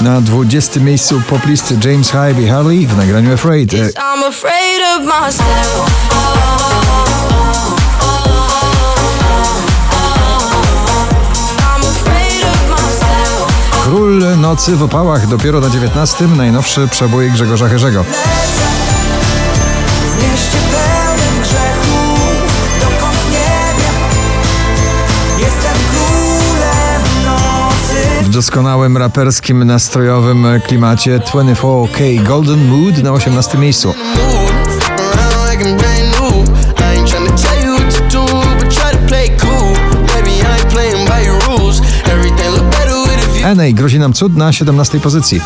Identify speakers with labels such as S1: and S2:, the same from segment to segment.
S1: Na 20 miejscu poplisty James Hype i Harley w nagraniu Afraid. Król Nocy w opałach dopiero na 19 najnowszy przebój Grzegorza Herzego. Doskonałym raperskim, nastrojowym klimacie 24K Golden Mood na 18 miejscu. Enej grozi nam cud na 17 pozycji.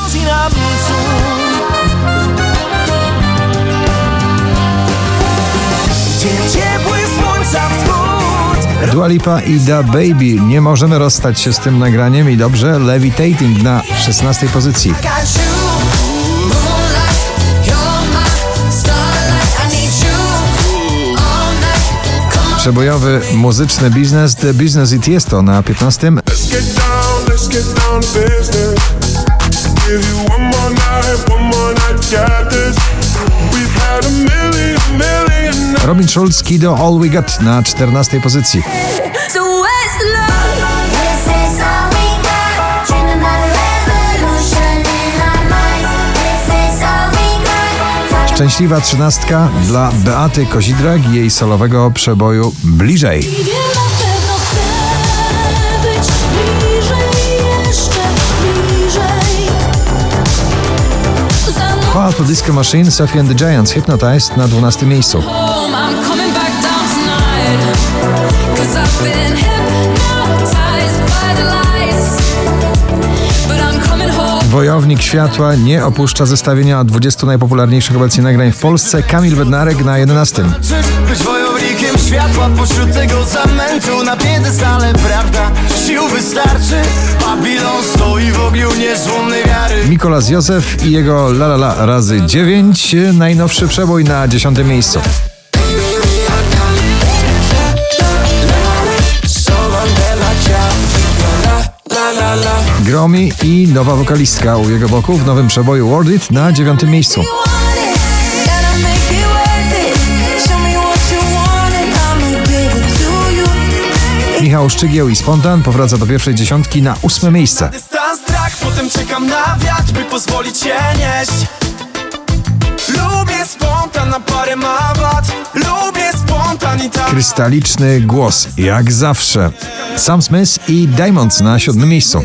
S2: Ciepły słońca
S1: Dua Lipa i Da Baby. Nie możemy rozstać się z tym nagraniem i dobrze. Levitating na 16 pozycji. Przebojowy muzyczny biznes The Business It Jest na 15.
S3: Let's
S1: Robin Schulz, Kido All We Got na 14 pozycji. Szczęśliwa trzynastka dla Beaty Kozidrak i jej solowego przeboju Bliżej.
S4: Mną
S1: Powerful Disco Machine, Sophie and the Giants, Hypnotized na 12 miejscu. Wojownik Światła nie opuszcza zestawienia 20 najpopularniejszych obecnie nagrań w Polsce. Kamil Bednarek na 11.
S5: Być wojownikiem światła pośród tego zamętu Na piedestale prawda, sił wystarczy Babilon stoi w ogniu niezłomnej wiary
S1: Mikolas Józef i jego La La La razy 9. Najnowszy przebój na 10 miejscu. Gromi i nowa wokalistka u jego boku w nowym przeboju World It na 9 miejscu.
S6: Worth.
S1: Michał Szczygieł i Spontan powraca do pierwszej dziesiątki na ósme miejsce.
S2: Dystans strach, potem czekam na wiatr, by pozwolić się nieść Lubię spontan, na parę ma wad Lubię spontan i tak
S1: Krystaliczny głos, jak zawsze. Sam Smith i Diamonds na siódmym miejscu.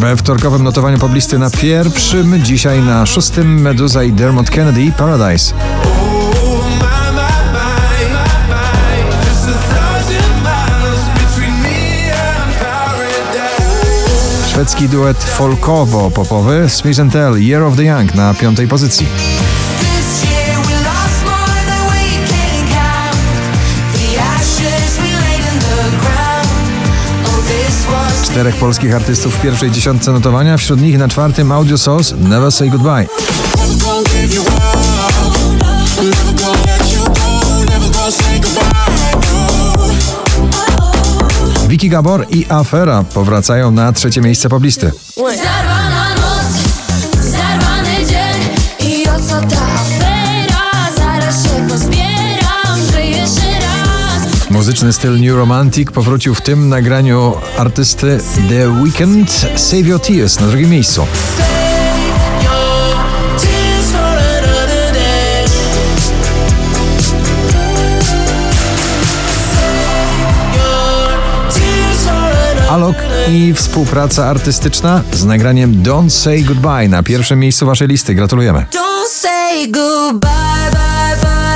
S1: We wtorkowym notowaniu poblisty na pierwszym, dzisiaj na szóstym Meduza i Dermot Kennedy Paradise. Szwedzki duet folkowo-popowy Smith Tell Year of the Young na piątej pozycji. Czterech polskich artystów w pierwszej dziesiątce notowania, wśród nich na czwartym Audio Sauce Never Say Goodbye. Vicky Gabor i Afera powracają na trzecie miejsce poblisty.
S4: Zarwana noc, zarwany dzień
S6: I o co ta
S1: Muzyczny styl New Romantic powrócił w tym nagraniu artysty The Weeknd Save Your Tears na drugim miejscu. Alok i współpraca artystyczna z nagraniem Don't Say Goodbye na pierwszym miejscu waszej listy. Gratulujemy.
S6: Don't say goodbye, bye, bye.